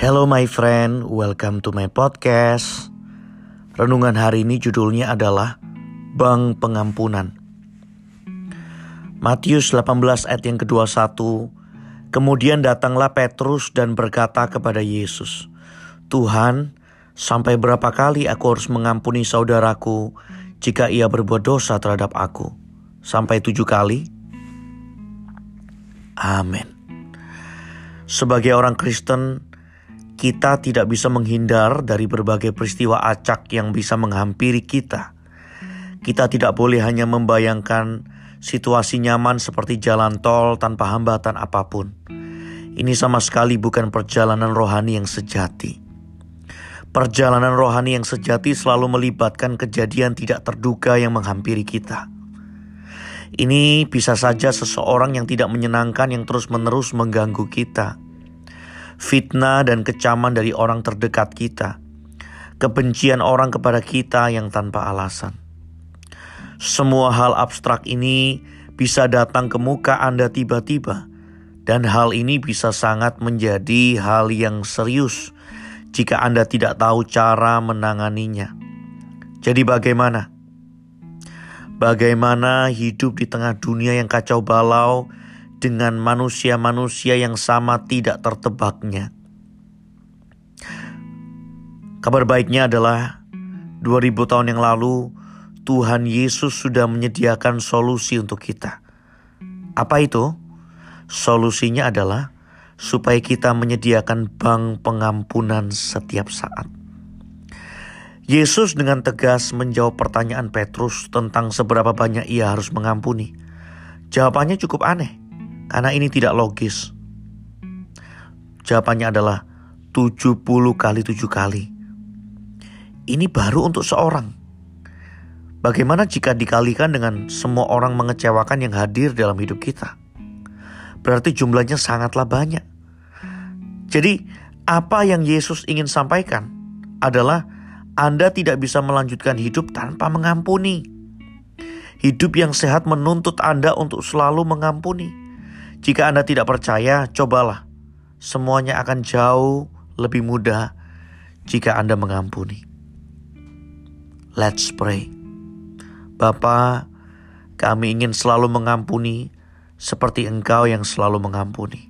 Hello my friend, welcome to my podcast. Renungan hari ini judulnya adalah Bank Pengampunan. Matius 18 ayat yang ke-21 Kemudian datanglah Petrus dan berkata kepada Yesus, Tuhan, sampai berapa kali aku harus mengampuni saudaraku jika ia berbuat dosa terhadap aku? Sampai tujuh kali? Amin. Sebagai orang Kristen, kita tidak bisa menghindar dari berbagai peristiwa acak yang bisa menghampiri kita. Kita tidak boleh hanya membayangkan situasi nyaman seperti jalan tol tanpa hambatan apa pun. Ini sama sekali bukan perjalanan rohani yang sejati. Perjalanan rohani yang sejati selalu melibatkan kejadian tidak terduga yang menghampiri kita. Ini bisa saja seseorang yang tidak menyenangkan yang terus-menerus mengganggu kita. Fitnah dan kecaman dari orang terdekat kita. Kebencian orang kepada kita yang tanpa alasan. Semua hal abstrak ini bisa datang ke muka Anda tiba-tiba. Dan hal ini bisa sangat menjadi hal yang serius jika Anda tidak tahu cara menanganinya. Jadi bagaimana? Bagaimana hidup di tengah dunia yang kacau balau dengan manusia-manusia yang sama tidak tertebaknya. Kabar baiknya adalah 2000 tahun yang lalu Tuhan Yesus sudah menyediakan solusi untuk kita. Apa itu? Solusinya adalah supaya kita menyediakan bank pengampunan setiap saat. Yesus dengan tegas menjawab pertanyaan Petrus tentang seberapa banyak ia harus mengampuni. Jawabannya cukup aneh, karena ini tidak logis. Jawabannya adalah 70 kali 7 kali. Ini baru untuk seorang. Bagaimana jika dikalikan dengan semua orang mengecewakan yang hadir dalam hidup kita? Berarti jumlahnya sangatlah banyak. Jadi, apa yang Yesus ingin sampaikan adalah anda tidak bisa melanjutkan hidup tanpa mengampuni. Hidup yang sehat menuntut Anda untuk selalu mengampuni. Jika Anda tidak percaya, cobalah. Semuanya akan jauh lebih mudah jika Anda mengampuni. Let's pray. Bapa, kami ingin selalu mengampuni seperti Engkau yang selalu mengampuni.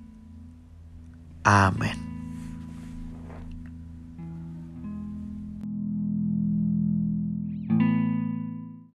Amin.